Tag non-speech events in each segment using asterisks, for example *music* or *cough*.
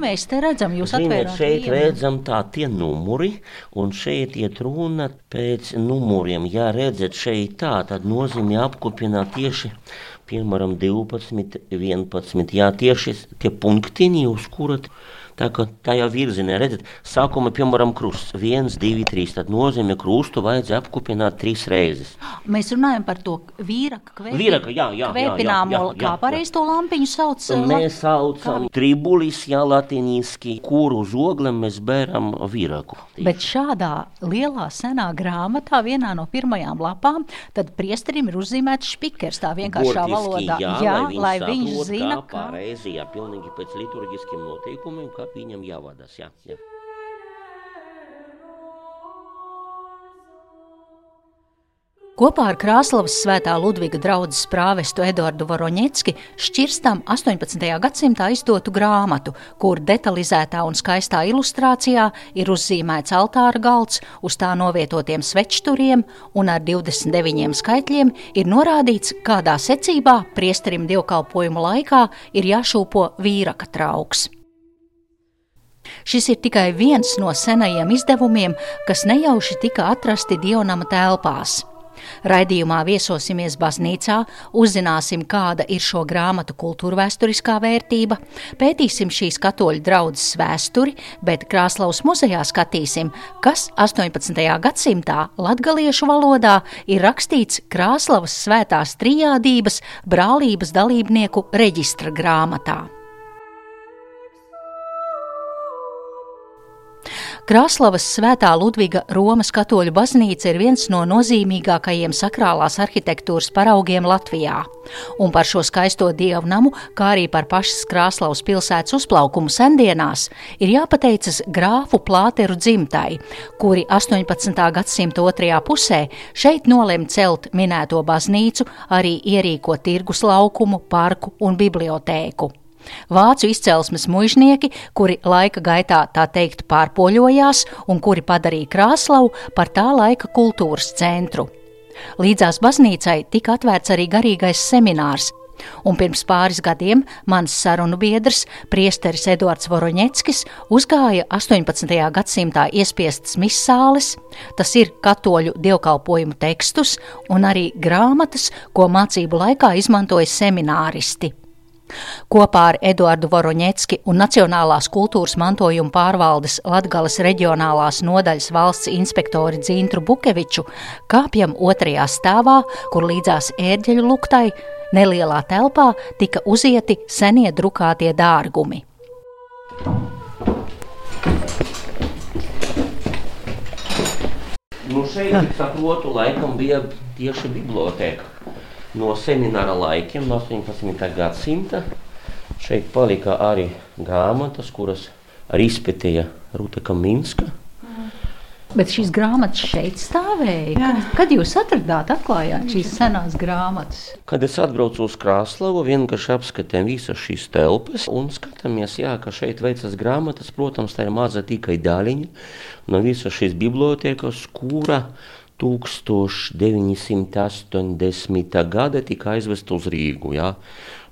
mēs te redzam? Jūs Ziniet, šeit vienu. redzam tā tie numuri, un šeit iet runa pēc numuriem. Ja redzat šeit tā, tad nozīmē apkopināt tieši, piemēram, 12, 11. Jā, tieši tie punktiņi, uz kura tā kā tajā virzienā redzat, sākuma, piemēram, krusts 1, 2, 3. Tad nozīmē krustu vajadzēja apkopināt trīs reizes. Mēs runājam par to vīraka kvēpi, Vīraka, jā, jā, jā, jā, kvēpināmo, jā, jā, kā jā. pareizi to lampiņu sauc. uh, Mēs saucam tribulis, jā, latiniski, kuru uz oglem mēs bēram vīraku. Bet šādā lielā senā grāmatā, vienā no pirmajām lapām, tad priesterim ir uzzīmēts špikers tā vienkāršā Burtiski, valodā. Jā, jā lai, lai viņš zina, kā kā. pareizi, jā, pilnīgi pēc liturģiskiem noteikumiem, kā viņam jāvadas. Jā, jā. Kopā ar Krāslavas svētā Ludviga draudzes prāvestu Eduardu Voroņecki šķirstam 18. gadsimtā izdotu grāmatu, kur detalizētā un skaistā ilustrācijā ir uzzīmēts altāra galds, uz tā novietotiem svečturiem un ar 29 skaitļiem ir norādīts, kādā secībā priesterim dievkalpojumu laikā ir jāšūpo vīraka trauks. Šis ir tikai viens no senajiem izdevumiem, kas nejauši tika atrasti Dionama telpās. Raidījumā viesosimies baznīcā, uzzināsim, kāda ir šo grāmatu kultūrvēturiskā vērtība, pētīsim šīs katoļu draudzes vēsturi, bet Krāslaus muzejā skatīsim, kas 18. gadsimtā latgaliešu valodā ir rakstīts Krāslavas svētās trijādības brālības dalībnieku reģistra grāmatā. Kraslavas svētā Ludviga Romas katoļu baznīca ir viens no nozīmīgākajiem sakrālās arhitektūras paraugiem Latvijā. Un par šo skaisto dievu namu, kā arī par pašas Kraslavas pilsētas uzplaukumu sendienās, ir jāpateicas grāfu plāteru dzimtai, kuri 18. gadsimta otrajā pusē šeit nolem celt minēto baznīcu, arī ierīko tirgus laukumu, parku un bibliotēku. Vācu izcelsmes mužnieki, kuri laika gaitā tā teikt pārpoļojās un kuri padarīja Krāslavu par tā laika kultūras centru. Līdzās baznīcai tika atvērts arī garīgais seminārs, un pirms pāris gadiem mans sarunu biedrs, priesteris Eduards Voroņeckis, uzgāja 18. gadsimtā iespiestas misāles, tas ir katoļu dievkalpojumu tekstus un arī grāmatas, ko mācību laikā izmantoja semināristi. Kopā ar Eduardu Voroņecki un Nacionālās kultūras mantojuma pārvaldes Latgales reģionālās nodaļas valsts inspektori Dzintru Bukeviču kāpjam otrajā stāvā, kur līdzās ērģeļu luktai nelielā telpā tika uzieti senie drukātie dārgumi. Nu šeit, cik saprotu, laikam bija tieši biblioteka. No semināra laikiem, no 18. gadsimta, šeit palika arī grāmatas, kuras arī izpētīja Rūta Kaminska. Bet šīs grāmatas šeit stāvēja. Kad, kad jūs atradāt, atklājāt šīs senās grāmatas? Kad es atbraucu uz Krāslavu, vienkārši apskatījām visas šīs telpas un skatāmies, jā, ka šeit veicas grāmatas. Protams, tā ir maza tikai daļiņa no visas šīs bibliotekas, kura 1980. gada tika aizvesta uz Rīgu. Jā.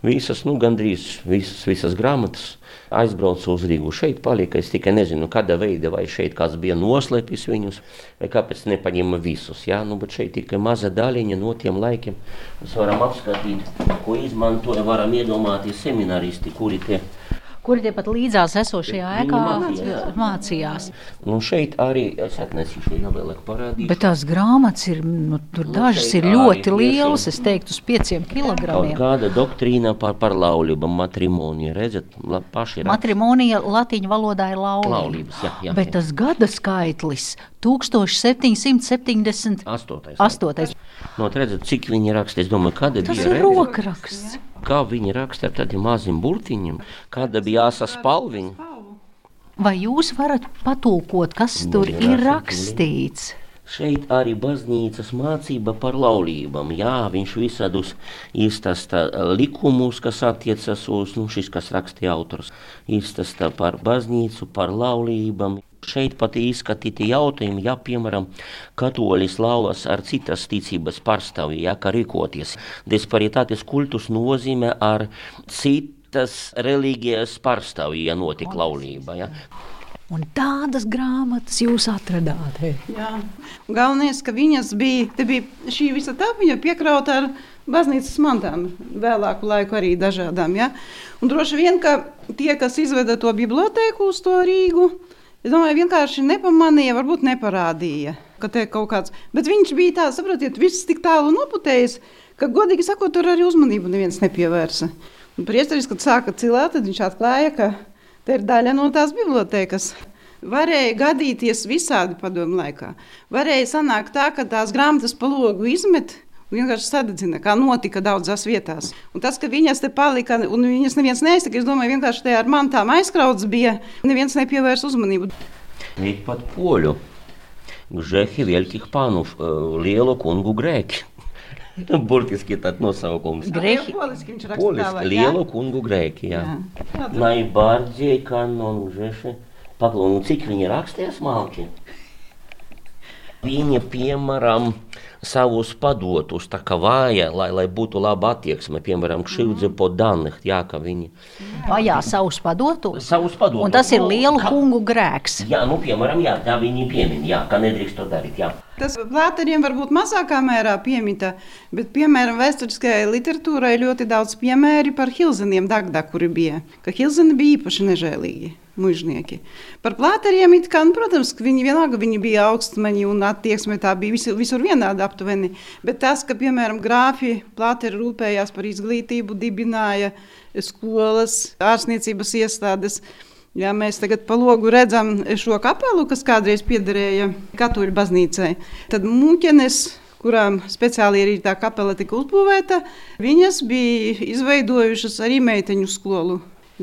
Visas, nu, gandrīz visas, visas grāmatas aizbrauca uz Rīgu. Šeit palika, es tikai nezinu, kāda veida, vai šeit kāds bija noslēpis viņus, vai kāpēc nepaņēma visus. Jā, nu, bet šeit tikai maza daļiņa no tiem laikiem. Mēs varam apskatīt, ko izmantoja, varam iedomāties seminaristi, kuri tie Kuri tepat līdzās esošajā ēkā mācījās. mācījās? Nu, šeit arī es atnesīšu, jau vēlāk parādīšu. Bet tās grāmatas ir, nu, tur Nu, dažas ir ļoti lielas, es teiktu, uz pieciem Kaut kilogramiem. kāda doktrīna par, par laulību, matrimoniju, redzat, la, paši ir Matrimonija latīņu valodā ir laulība. Laulības, jā, jā, Bet jā. tas gada skaitlis 1778. astotais. No, redzat, cik viņi raksta, es domāju, kāda Tas bija ir redzat? rokraksts. Kā viņi raksta ar tādiem maziem burtiņiem, kāda bija jāsa spalviņa. Vai jūs varat patulkot, kas Nu, tur ir ir rakstīts. rakstīts? Šeit arī baznīcas mācība par laulībām. Jā, viņš visādus izstāsta likumus, kas attiecas uz nu, šis, kas rakstīja autors. Izstāsta par baznīcu, par laulībām. Šeit pat izskatīti jautājumi, ja, piemēram, katolis laulas ar citas ticības pārstāvju, ja, kā rīkoties. Disparitātes kultus nozīmē ar citas reliģijas pārstāvju, ja notika laulība. Ja. Un tādas grāmatas jūs atradāt. Galvenais, ka viņas bija, bija šī visa tā, viņa piekrauta ar baznīcas mantām, vēlāku laiku arī dažādām. Ja? Un droši vien, ka tie, kas izveda to bibliotēku uz to Rīgu, es domāju, vienkārši nepamanīja, varbūt neparādīja, ka te kaut kāds, bet viņš bija tāds, saprotiet, viss tik tālu noputējis, ka, godīgi sakot, tur arī uzmanību neviens nepievērsa. Priesteris, kad sāka cilāt, tad viņš atklāja, ka Tā ir daļa no tās bibliotekas. Varēja gadīties visādi padomu laikā. Varēja sanākt tā, ka tās grāmatas pa logu izmet. Vienkārši sadedzina, kā notika daudzās vietās. Un tas, ka viņas te palika, un viņas neviens neizsaka, es domāju, vienkārši te ar mantām aizkrauts bija, neviens nepievērs uzmanību. Ir pat poļu, Gžehi, Vielkih Pānu, lielu kungu grēki. *laughs* Burtiski tāds nosaukums. Grēki. Poliski, lielu kungu grēki, jā. jā. Najbardziej kanon Gžeši. Paklūnu, cik viņi rakstīja smalki? Viņa, piemēram, savus padotus, tā kā vāja, lai, lai būtu laba attieksme, piemēram, kšivdze po danih, jā, ka viņi... Vajā savus padotus? Savus padotus. Un tas ir lielu ka, kungu grēks. Jā, nu, piemēram, jā, tā viņi piemin, jā, ka nedrīkst to darīt, jā. Tas plāteriem varbūt mazākā mērā piemita, bet, piemēram, vēsturiskajai literatūrai ļoti daudz piemēri par Hilzeniem Dagdā, kuri bija, ka Hilzeni bija īpaši nežēlīgi mužnieki. Par plāteriem, kā, nu, protams, viņi vienalga viņi bija augstmaņi un attieksme tā bija visur, visur vienāda aptuveni, bet tas, ka, piemēram, grāfi plāteri rūpējās par izglītību, dibināja skolas, ārstniecības iestādes, Ja mēs tagad pa logu redzam šo kapelu, kas kādreiz piederēja katoļu baznīcai, tad mūķenes kurām speciāli arī tā kapela tika uzbūvēta, viņas bija izveidojušas arī meiteņu skolu.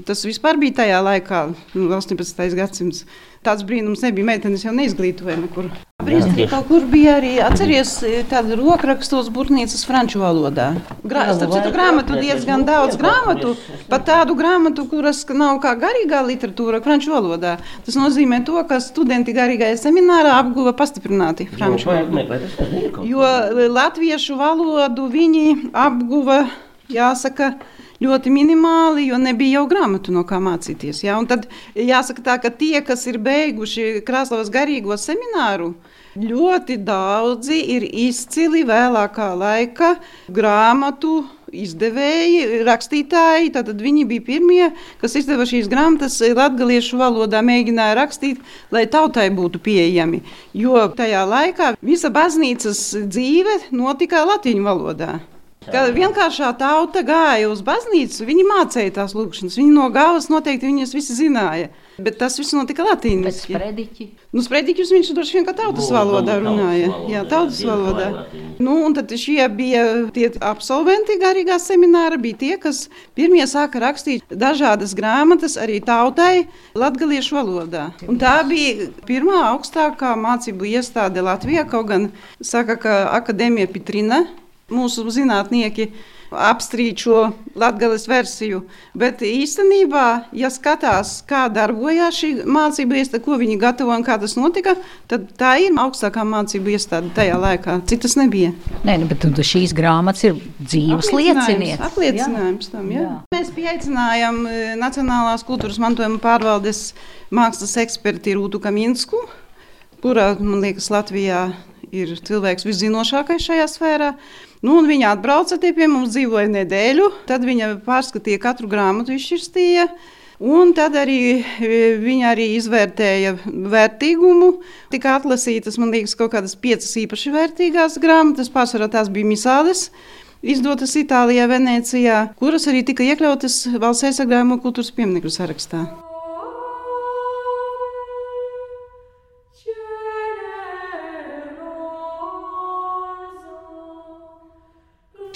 Tas vispār bija tajā laikā, 18. Nu, gadsimts. Tāds brīnums nebija. Meitenes jau neizglītoja nekur. Brīnums kaut kur bija arī, atceries, tāda rokrakstos burnīcas franču valodā. Grā, starp citu grāmatu diezgan daudz grāmatu, pat tādu grāmatu, kuras nav kā garīgā literatūra franču valodā. Tas nozīmē to, ka studenti garīgajā seminārā apguva pastiprināti franču valodu. Jo latviešu valodu viņi apguva, jāsaka, ļoti minimāli, jo nebija jau grāmatu no kā mācīties. Ja? Un tad jāsaka tā, ka tie, kas ir beiguši Krasnovas garīgo semināru, ļoti daudzi ir izcili vēlākā laika grāmatu izdevēji, rakstītāji. Tad viņi bija pirmie, kas izdeva šīs grāmatas latviešu valodā, mēģināja rakstīt, lai tautai būtu pieejami. Jo tajā laikā visa baznīcas dzīve notika latviešu valodā. Kad vienkāršā tauta gāja uz baznīcu, viņi mācīja tās lūkšanas. Viņi no galvas noteikti viņas visi zināja. Bet tas viss notika latīniski. Sprediķi. Nu, sprediķus viņš droši vien kā tautas valodā runāja. Tautas Jā, tautas valodā. Nu, un tad šie bija tie absolventi garīgā semināra, bija tie, kas pirmie sāka rakstīt dažādas grāmatas arī tautai latgaliešu valodā. Un tā bija pirmā augstākā mācību iestāde Latvijā, kaut gan saka, ka Akadēmija Pitrina Mūsu zinātnieki apstrīd šo latgales versiju, bet īstenībā, ja skatās, kā darbojās šī mācību iestāde, ko viņi gatavo un kā tas notika, tad tā ir augstākā mācību iestāde tajā laikā. Citas nebija. Nē, nu, bet šīs grāmatas ir dzīves liecinieks. Apliecinājums tam, jā. jā. Mēs pieaicinājām e, Nacionālās kultūras mantojuma pārvaldes mākslas eksperti Rūtu Kaminsku, kurā, man liekas, Latvijā ir cilvēks viszinošākais šajā sfērā. Nu, viņa atbrauca pie mums, dzīvoja nedēļu, tad viņa pārskatīja katru grāmatu, izšķirstīja. Un tad arī e, viņa arī izvērtēja vērtīgumu. Tika atlasītas, man liekas, kaut kādas piecas īpaši vērtīgās grāmatas. Pārsvarā tās bija misādes, izdotas Itālijā, Venecijā, kuras arī tika iekļautas valsts aizsargājuma kultūras pieminiektu sarakstā.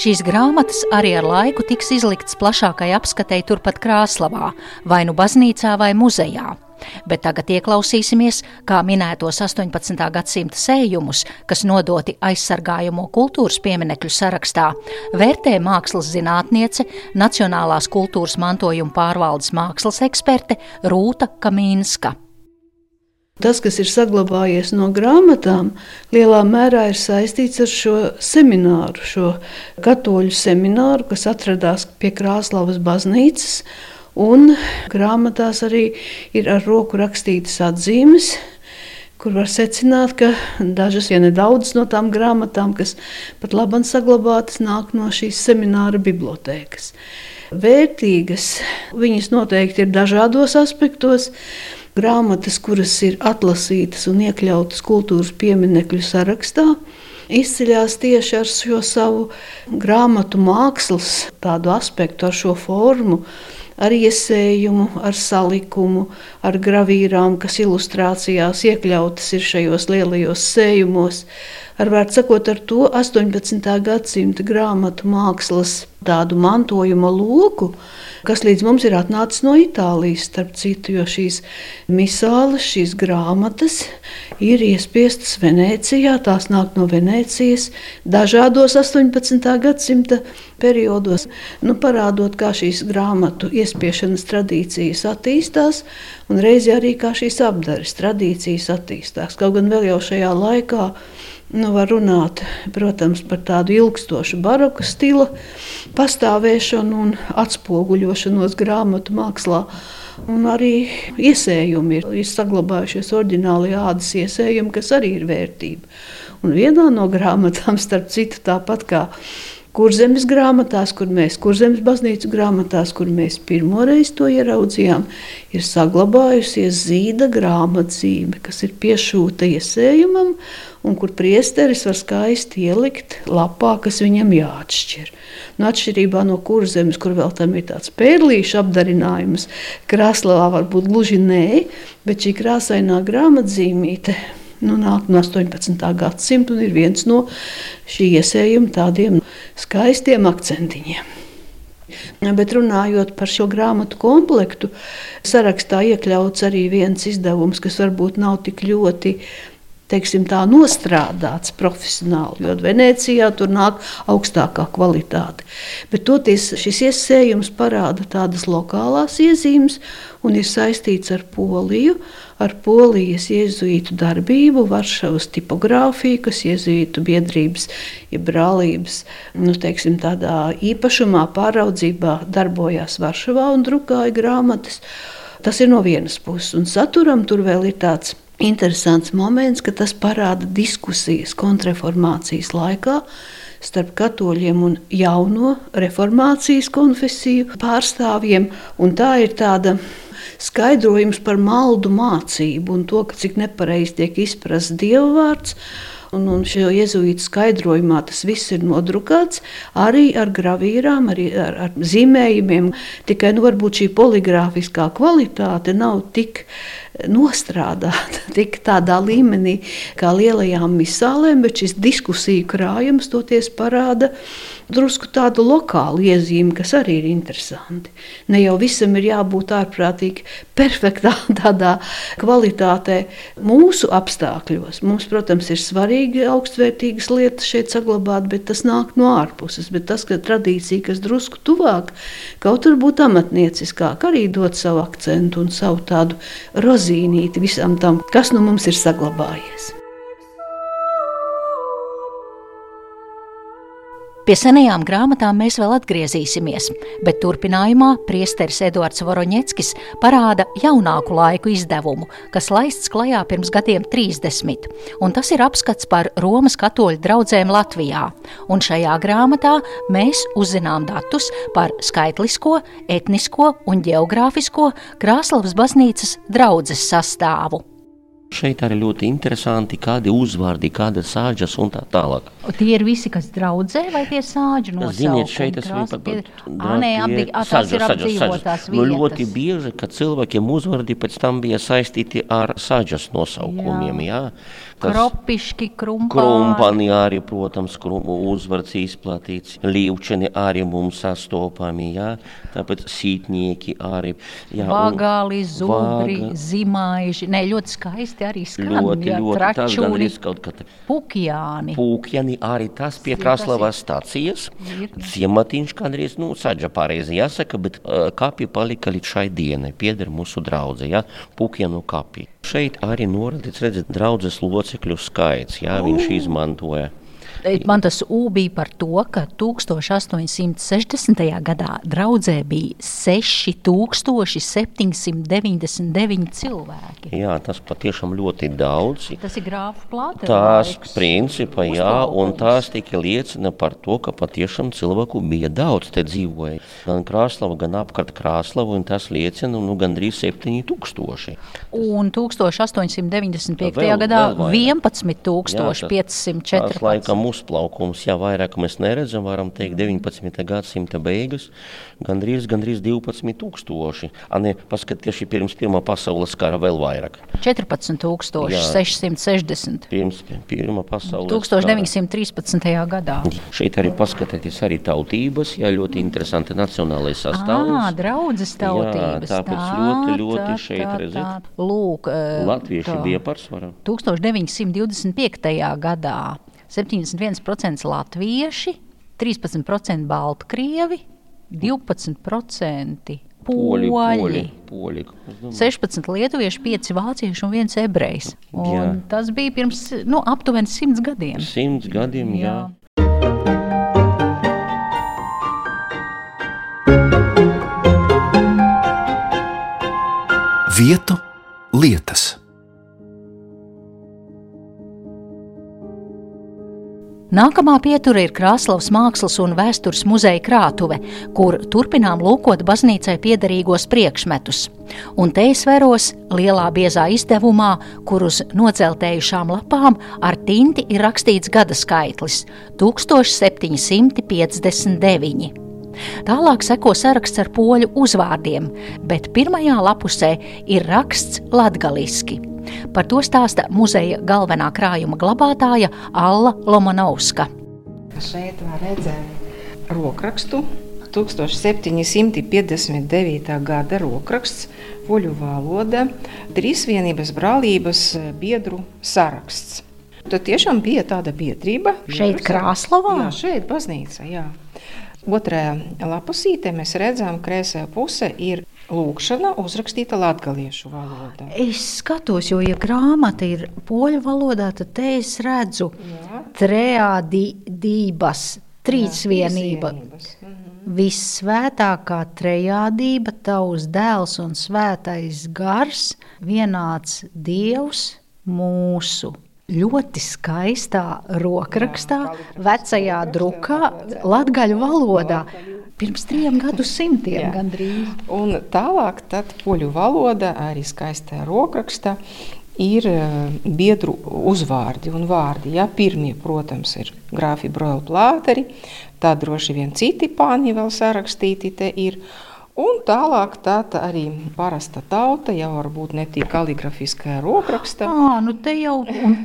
Šīs grāmatas arī ar laiku tiks izliktas plašākai apskatei turpat Krāslavā, vai nu baznīcā vai muzejā. Bet tagad ieklausīsimies, kā minētos 18. gadsimta sējumus, kas nodoti aizsargājamo kultūras pieminekļu sarakstā, vērtē mākslas zinātniece, Nacionālās kultūras mantojuma pārvaldes mākslas eksperte Rūta Kamīnska. Tas, kas ir saglabājies no grāmatām, lielā mērā ir saistīts ar šo semināru, šo katoļu semināru, kas atradās pie Krāslavas baznīcas. Un grāmatās arī ir ar roku rakstītas atzīmes, kur var secināt, ka dažas, ja ne daudzas no tām grāmatām, kas pat labi saglabātas, nāk no šīs semināra bibliotēkas. Vērtīgas viņas noteikti ir dažādos aspektos grāmatas, kuras ir atlasītas un iekļautas kultūras pieminekļu sarakstā, izceļas tieši ar šo savu grāmatu mākslas aspektu, ar šo formu. Ar iesējumu, ar salikumu, ar gravīrām, kas ilustrācijās iekļautas ir šajos lielajos sējumos. Ar vārdu sakot, ar to 18. gadsimta grāmatu mākslas tādu mantojuma loku, kas līdz mums ir atnācis no Itālijas. Starp citu, jo šīs misāles, šīs grāmatas ir iespiestas Venecijā, tās nāk no Venecijas dažādos 18. gadsimta periodos, nu, parādot, kā šīs grāmatu iespiešanas tradīcijas attīstās, un reizē arī kā šīs apdares tradīcijas attīstās. Kaut gan vēl jau šajā laikā Nu, var runāt protams, par tādu ilgstošu baroku stila pastāvēšanu un atspoguļošanos grāmatu mākslā. Un arī iesējumi ir, ir saglabājušies oriģināli ādas iesējumi, kas arī ir vērtība. Un vienā no grāmatām, starp citu, tāpat kā Kurzemes grāmatās, kur mēs, Kurzemes baznīcas grāmatās, kur mēs pirmoreiz to ieraudzījām, ir saglabājusies zīda grāmatzīme, kas ir piešūta iesējumam, un kur priesteris var skaisti ielikt lapā, kas viņam jāatšķir. Nu, atšķirībā no kurzemes, kur vēl tam ir tāds pērlīšu apdarinājums, krāslā varbūt gluži nē, bet šī krāsainā grāmatzīmīte nu, nāk no 18. gadsimta un ir viens no šī iesējuma tādiem skaistiem akcentiņiem. Bet runājot par šo grāmatu komplektu, sarakstā iekļauts arī viens izdevums, kas varbūt nav tik ļoti teiksim, tā, nostrādāts profesionāli, jo Venecijā tur nāk augstākā kvalitāte. Bet toties šis iesējums parāda tādas lokālās iezīmes un ir saistīts ar Poliju, ar Polijas jēzuītu darbību, Varšavas tipogrāfiju, kas jēzuītu biedrības, ja brālības nu, teiksim, īpašumā, pāraudzībā darbojās Varšavā un drukāja grāmatas. Tas ir no vienas puses, un saturam tur vēl ir tāds interesants moments, ka tas parāda diskusijas kontrreformācijas laikā starp katoļiem un jauno reformācijas konfesiju pārstāvjiem. Tā ir tāda skaidrojums par maldu mācību un to, cik nepareizi tiek izprasts dievvvārds. Un, un šajā jēzuīta skaidrojumā tas viss ir nodrukāts arī ar gravīrām, arī ar, ar zīmējumiem. Tikai nu, varbūt šī poligrāfiskā kvalitāte nav tik nostrādāta *laughs* tik tādā līmenī kā lielajām misālēm, bet šis diskusiju krājums toties parāda drusku tādu lokālu iezīmi, kas arī ir interesanti. Ne jau visam ir jābūt ārprātīgi perfektā *laughs* tādā kvalitātē mūsu apstākļos. Mums, protams, ir svarīgi augstvērtīgas lietas šeit saglabāt, bet tas nāk no ārpuses. Bet tas, ka tradīcija, kas drusku tuvāk, kaut varbūt amatnieciskāk, arī dod savu akcentu un savu tādu rozīnīti visam tam, kas nu mums ir saglabājies. Pie senajām grāmatām mēs vēl atgriezīsimies, bet turpinājumā priesteris Eduards Voroņeckis parāda jaunāku laiku izdevumu, kas laists klajā pirms gadiem 30, un tas ir apskats par Romas katoļu draugiem Latvijā. Un šajā grāmatā mēs uzzinām datus par skaitlisko, etnisko un geogrāfisko Krāslavas baznīcas draudzes sastāvu. Šeit arī ļoti interesanti, kādi uzvārdi, kāda sāģas un tā tālāk. Tie ir visi, kas draudzē, vai tie sāģi no Ziniet, šeit es pat, tās ir apdzīvotās nu, ļoti bieži, ka cilvēkiem uzvārdi pēc tam bija saistīti ar sāģas nosaukumiem, jā. jā. Tas Kropiški, krumpāni. Krumpani arī, protams, krum, uzvards izplatīts. Līvčeni arī mums sastopami, jā. Tāpēc sītnieki arī. Jā, Vagāli, zubri, vaga. zimaiži. Nē, ļoti skaisti skaisti arī skan. Ļoti, jā, ļoti. Tas tračūni, gandrīz kaut kad Pukjāni. Pūkjani arī tas pie tas Kraslavas stācijas. Ciematiņš kādreiz, nu, saģa pareizi jāsaka, bet uh, kapi palika līdz šai dienai, pieder mūsu draudze, ja, Pūkjanu kapi. Šeit arī norādīts, redzēt, draudzes locekļu skaits, jā, viņš izmantoja. Man tas U bija par to, ka 1860. gadā draudzē bija 6799 cilvēki. Jā, tas patiešām ļoti daudz. Tas ir grāfu plāte. Tās principā, jā, un tās tikai liecina par to, ka patiešām cilvēku bija daudz te dzīvoja. Gan Krāslava, gan apkārt Krāslava, un tas liecina, nu, gandrīz 7000. Un 1895. Vēl- gadā vēl vairāk. 11,514. Uzplaukums, jā, vairāk mēs neredzam, varam teikt 19. gadsimta beigas, gandrīz, gandrīz 12,000. Ane, paskat, tieši pirms Pirmā pasaules kara vēl vairāk. 14,660. Pirms Pirmā pasaules 1913. gadā. kara. Šeit arī paskatieties arī tautības, jā, ļoti interesanti nacionālais sastāvs. Ah, draudzes tautības. Jā, tāpēc ļoti, ļoti šeit redzēt. Lūk, eh, Latvieši tā. bija pārsvarā. 1925. gadā 71% latvieši, 13% baltkrievi, 12% Poļi, poļi. poļi, poļi. Es domāju, 16 lietuvieši, 5 vācieši un 1 ebrejs. Un Jā. Tas bija pirms nu, aptuveni 100 gadiem. Simts gadiem, jā. Vietu lietas. Nākamā pietura ir Krāslavas Mākslas un vēstures muzeja krātuve, kur turpinām lūkot baznīcai piederīgos priekšmetus. Un te es veros lielā biezā izdevumā, kur uz noceltējušām lapām ar tinti ir rakstīts gada skaitlis - 1759. Tālāk seko saraksts ar poļu uzvārdiem, bet pirmajā lapusē ir raksts latgaliski. Par to stāsta muzeja galvenā krājuma glabātāja Alla Lomanovska. Šeit var redzēt rokrakstu. 1759. gada rokraksts, poļu valoda, trīsvienības brālības biedru saraksts. Tad tiešām bija tāda biedrība. Šeit Krāslavā? Jā, šeit baznīca, jā. Otrajā lapusītē mēs redzam, ka kreisajā pusē ir lūkšana uzrakstīta latviešu valodā. Es skatos, jo, ja grāmata ir poļu valodā, tad te es redzu trejādības, trīsvienība. Mhm. Vissvētākā trejādība, tavs dēls un svētais gars, vienāds dievs mūsu. Ļoti skaistā rokrakstā, vecajā drukā, latgaļu valodā. Pirms trim gadsimtiem Jā. gandrīz. Un tālāk, tad poļu valoda, arī skaistā rokrakstā, ir eh, biedru uzvārdi un vārdi. Ja? Pirmie, protams, ir grāfi broļu plāteri, tad droši vien citi pāni vēl sarakstīti te ir. Un tālāk tā arī parasta tauta, jau varbūt ne tik kaligrafiskajā rokrakstā. Ah, nu te jau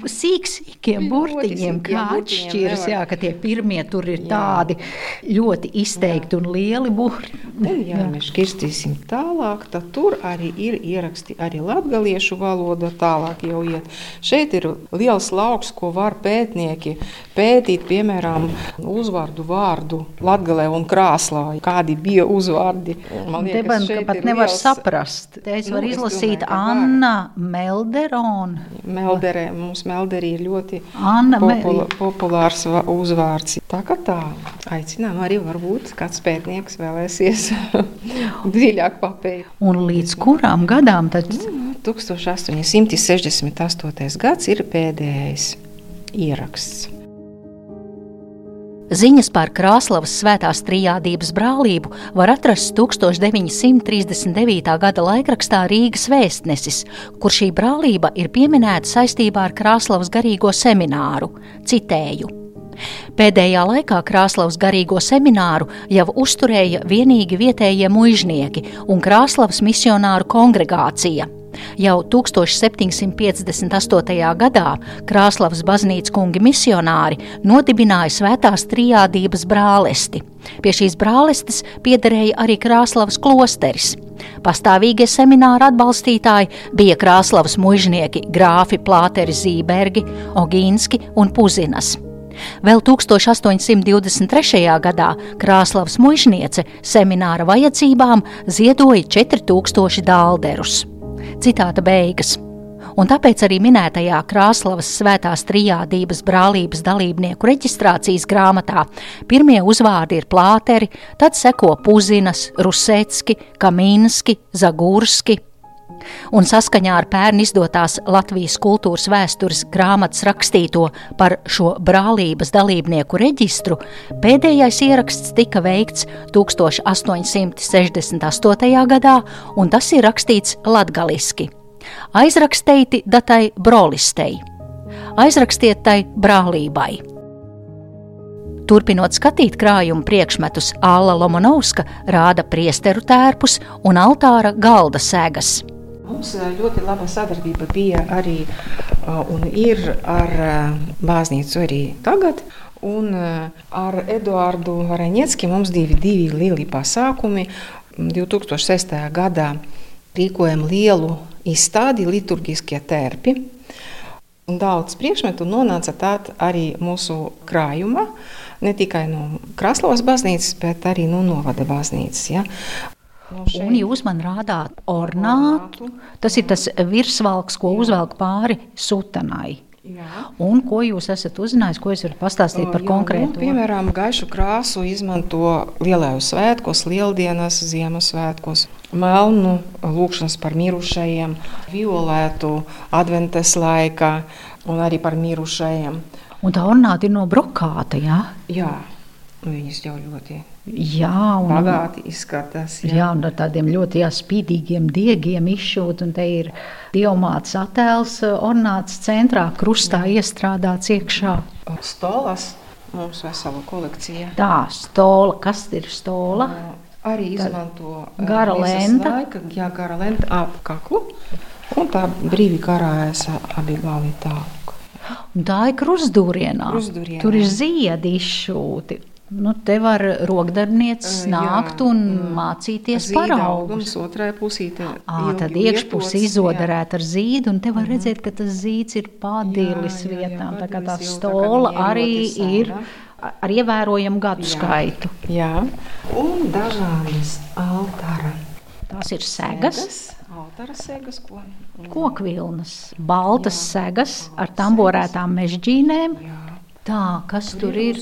sīkiem burtiņiem, kā atšķiras. Jā, ka tie pirmie tur ir Jā. tādi ļoti izteikti un lieli burti. Un, ja mēs kirstīsim tālāk, tad tur arī ir ieraksti arī latviešu valoda. Tālāk jau iet. Šeit ir liels lauks, ko var pētnieki pētīt, piemēram, uzvārdu vārdu Latvijā un Krāslā. Kādi bija uzvārdi? Man Te man ka šeit pat nevar liels- saprast. Te es Nu, varu es izlasīt domāju, ka var. Anna Melderona. Meldere, mums Melderī ir ļoti Anna popula, populārs uzvārds. Tā kā tā, aicinām arī varbūt kāds pētnieks vēlēsies *laughs* dziļāk papēt. Un līdz kurām gadām tad 1868. gads ir pēdējais ieraksts. Ziņas par Krāslavas svētās trijādības brālību var atrast 1939. gada laikrakstā Rīgas vēstnesis, kur šī brālība ir pieminēta saistībā ar Krāslavas garīgo semināru. Citēju. Pēdējā laikā Krāslavas garīgo semināru jau uzturēja vienīgi vietējie muiznieki un Krāslavas misionāru kongregācija. Jau 1758. gadā Krāslavas baznīcas kungi misionāri nodibināja svētās trijādības brālesti. Pie šīs brālestes piederēja arī Krāslavas klosteris. Pastāvīgie semināra atbalstītāji bija Krāslavas mužnieki Grāfi Plāteri Zībergi, Ogīnski un Puzinas. Vēl 1823. gadā Krāslavas mužniece semināra vajadzībām ziedoja 4000 dālderus. Citāta beigas un tāpēc arī minētajā Krāslavas svētās trijādības brālības dalībnieku reģistrācijas grāmatā pirmie uzvārdi ir plāteri, tad seko Puzinas, Rusecki, Kamīnski, Zagurski. Un saskaņā ar pērn izdotās Latvijas kultūras vēstures grāmatas rakstīto par šo brālības dalībnieku reģistru, pēdējais ieraksts tika veikts 1868. gadā, un tas ir rakstīts latgaliski aizraksteiti datai brolistei, aizrakstiet tai brālībai. Turpinot skatīt krājuma priekšmetus, Alla Lomanovska rāda priesteru tērpus un altāra galda sēgas. Mums ļoti laba sadarbība bija arī un ir ar bāznīcu arī tagad. Un ar Eduardu Vareņiecki mums divi, divi lieli pasākumi. 2006. gadā rīkojam lielu izstādi, liturgiskie tērpi. Daudz priekšmetu nonāca tād arī mūsu krājumā, ne tikai no Kraslovas baznīcas, bet arī no Novada baznīcas. Ja. No šeit... Un jūs man rādāt ornātu. Tas ir tas virsvalks, ko uzvelk pāri sutanai. Jā. Un ko jūs esat uzzinājis, ko jūs varat pastāstīt par konkrētu? Nu, piemēram, gaišu krāsu izmanto lielajos svētkos, lieldienas, Ziemassvētkos, melnu lūkšanas par mirušajiem, violētu adventes laikā un arī par mirušajiem. Un tā ornāta ir no brokāta, jā? Jā, viņas jau ļoti Jā, un, bagāti izskatās. Jā. jā, un ar tādiem ļoti jā, spīdīgiem diegiem izšūt, un te ir diamāts attēls eh, ornāts centrā, krustā jā. iestrādāts iekšā. Stolas mums vesela kolekcija. Tā, stola, kas ir stola? Arī izmanto tā, gara lenta. Laika, jā, gara lenta ap kaklu, un tā brīvi karājas abi gali tālāk. Un tā ir krustdūrienā. Tur ir ziedi izšūti. Nu, te var rokdarbniecis nākt un mm. mācīties paraugus. Otrajā pusītē à, tad iekšpusē izodarēt ar zīdu, un te var mm. redzēt, ka tas zīds ir pādīlis vietām. Tā kā tā stola arī ir ar ievērojamu gadu jā. skaitu. Jā, un dažādas altāra. Tās ir segas. segas. Segas, ko? Kokvilnas, baltas jā. segas ar tamborētām mežģīnēm. Jā Tā, kas tur ir?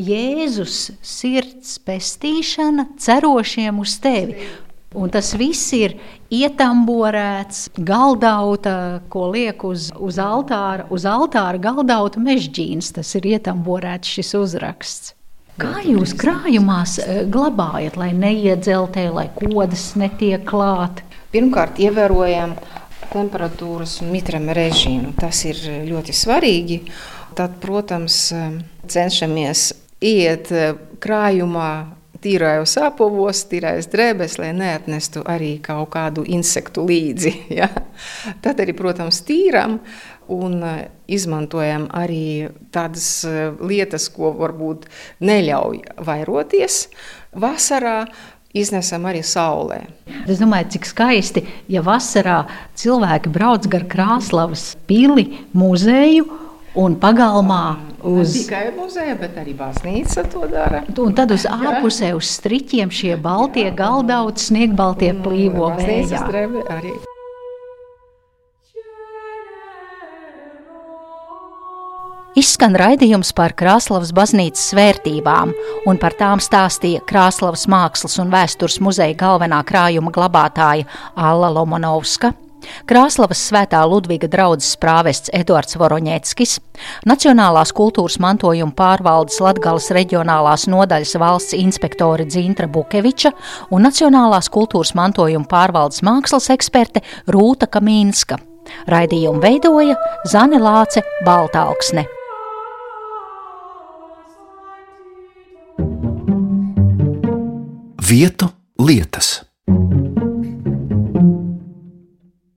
Jēzus sirds pestīšana cerošiem uz tevi. Un tas viss ir ietamborēts, galdauta, ko liek uz, uz altāra, uz altāra galdauta mežģīns. Tas ir ietamborēts šis uzraksts. Kā jūs krājumās eh, glabājat, lai neiedzeltē, lai kodas netiek klāt? Pirmkārt, ievērojam temperatūras un mitrama režīmu. Tas ir ļoti svarīgi. Tad, protams, cenšamies iet krājumā tīrājos apavos, tīrājos drēbēs, lai neatnestu arī kaut kādu insektu līdzi. *laughs* Ja? Tad arī, protams, tīram un izmantojam arī tādas lietas, ko varbūt neļauj vairoties vasarā. Iznesam arī saulē. Es domāju, cik skaisti, ja vasarā cilvēki brauc gar Krāslavas pili, muzeju un pagalmā uz. Ne tikai muzeja, bet arī baznīca to dara. Un tad uz ārpusē uz striķiem šie baltie galdauti, sniegbaltie plīvo vējā. Arī. Izskan raidījums par Krāslavas baznīcas vērtībām, un par tām stāstīja Krāslavas mākslas un vēstures muzeja galvenā krājuma glabātāja Alla Lomanovska. Krāslavas svētā Ludviga draudzes prāvests Eduards Voroņeckis, Nacionālās kultūras mantojuma pārvaldes Latgales reģionālās nodaļas valsts inspektore Dzintra Bukeviča un Nacionālās kultūras mantojuma pārvaldes mākslas eksperte Rūta Kamīnska. Raidījumu veidoja Zane Lāce Baltāksne. Vietu lietas.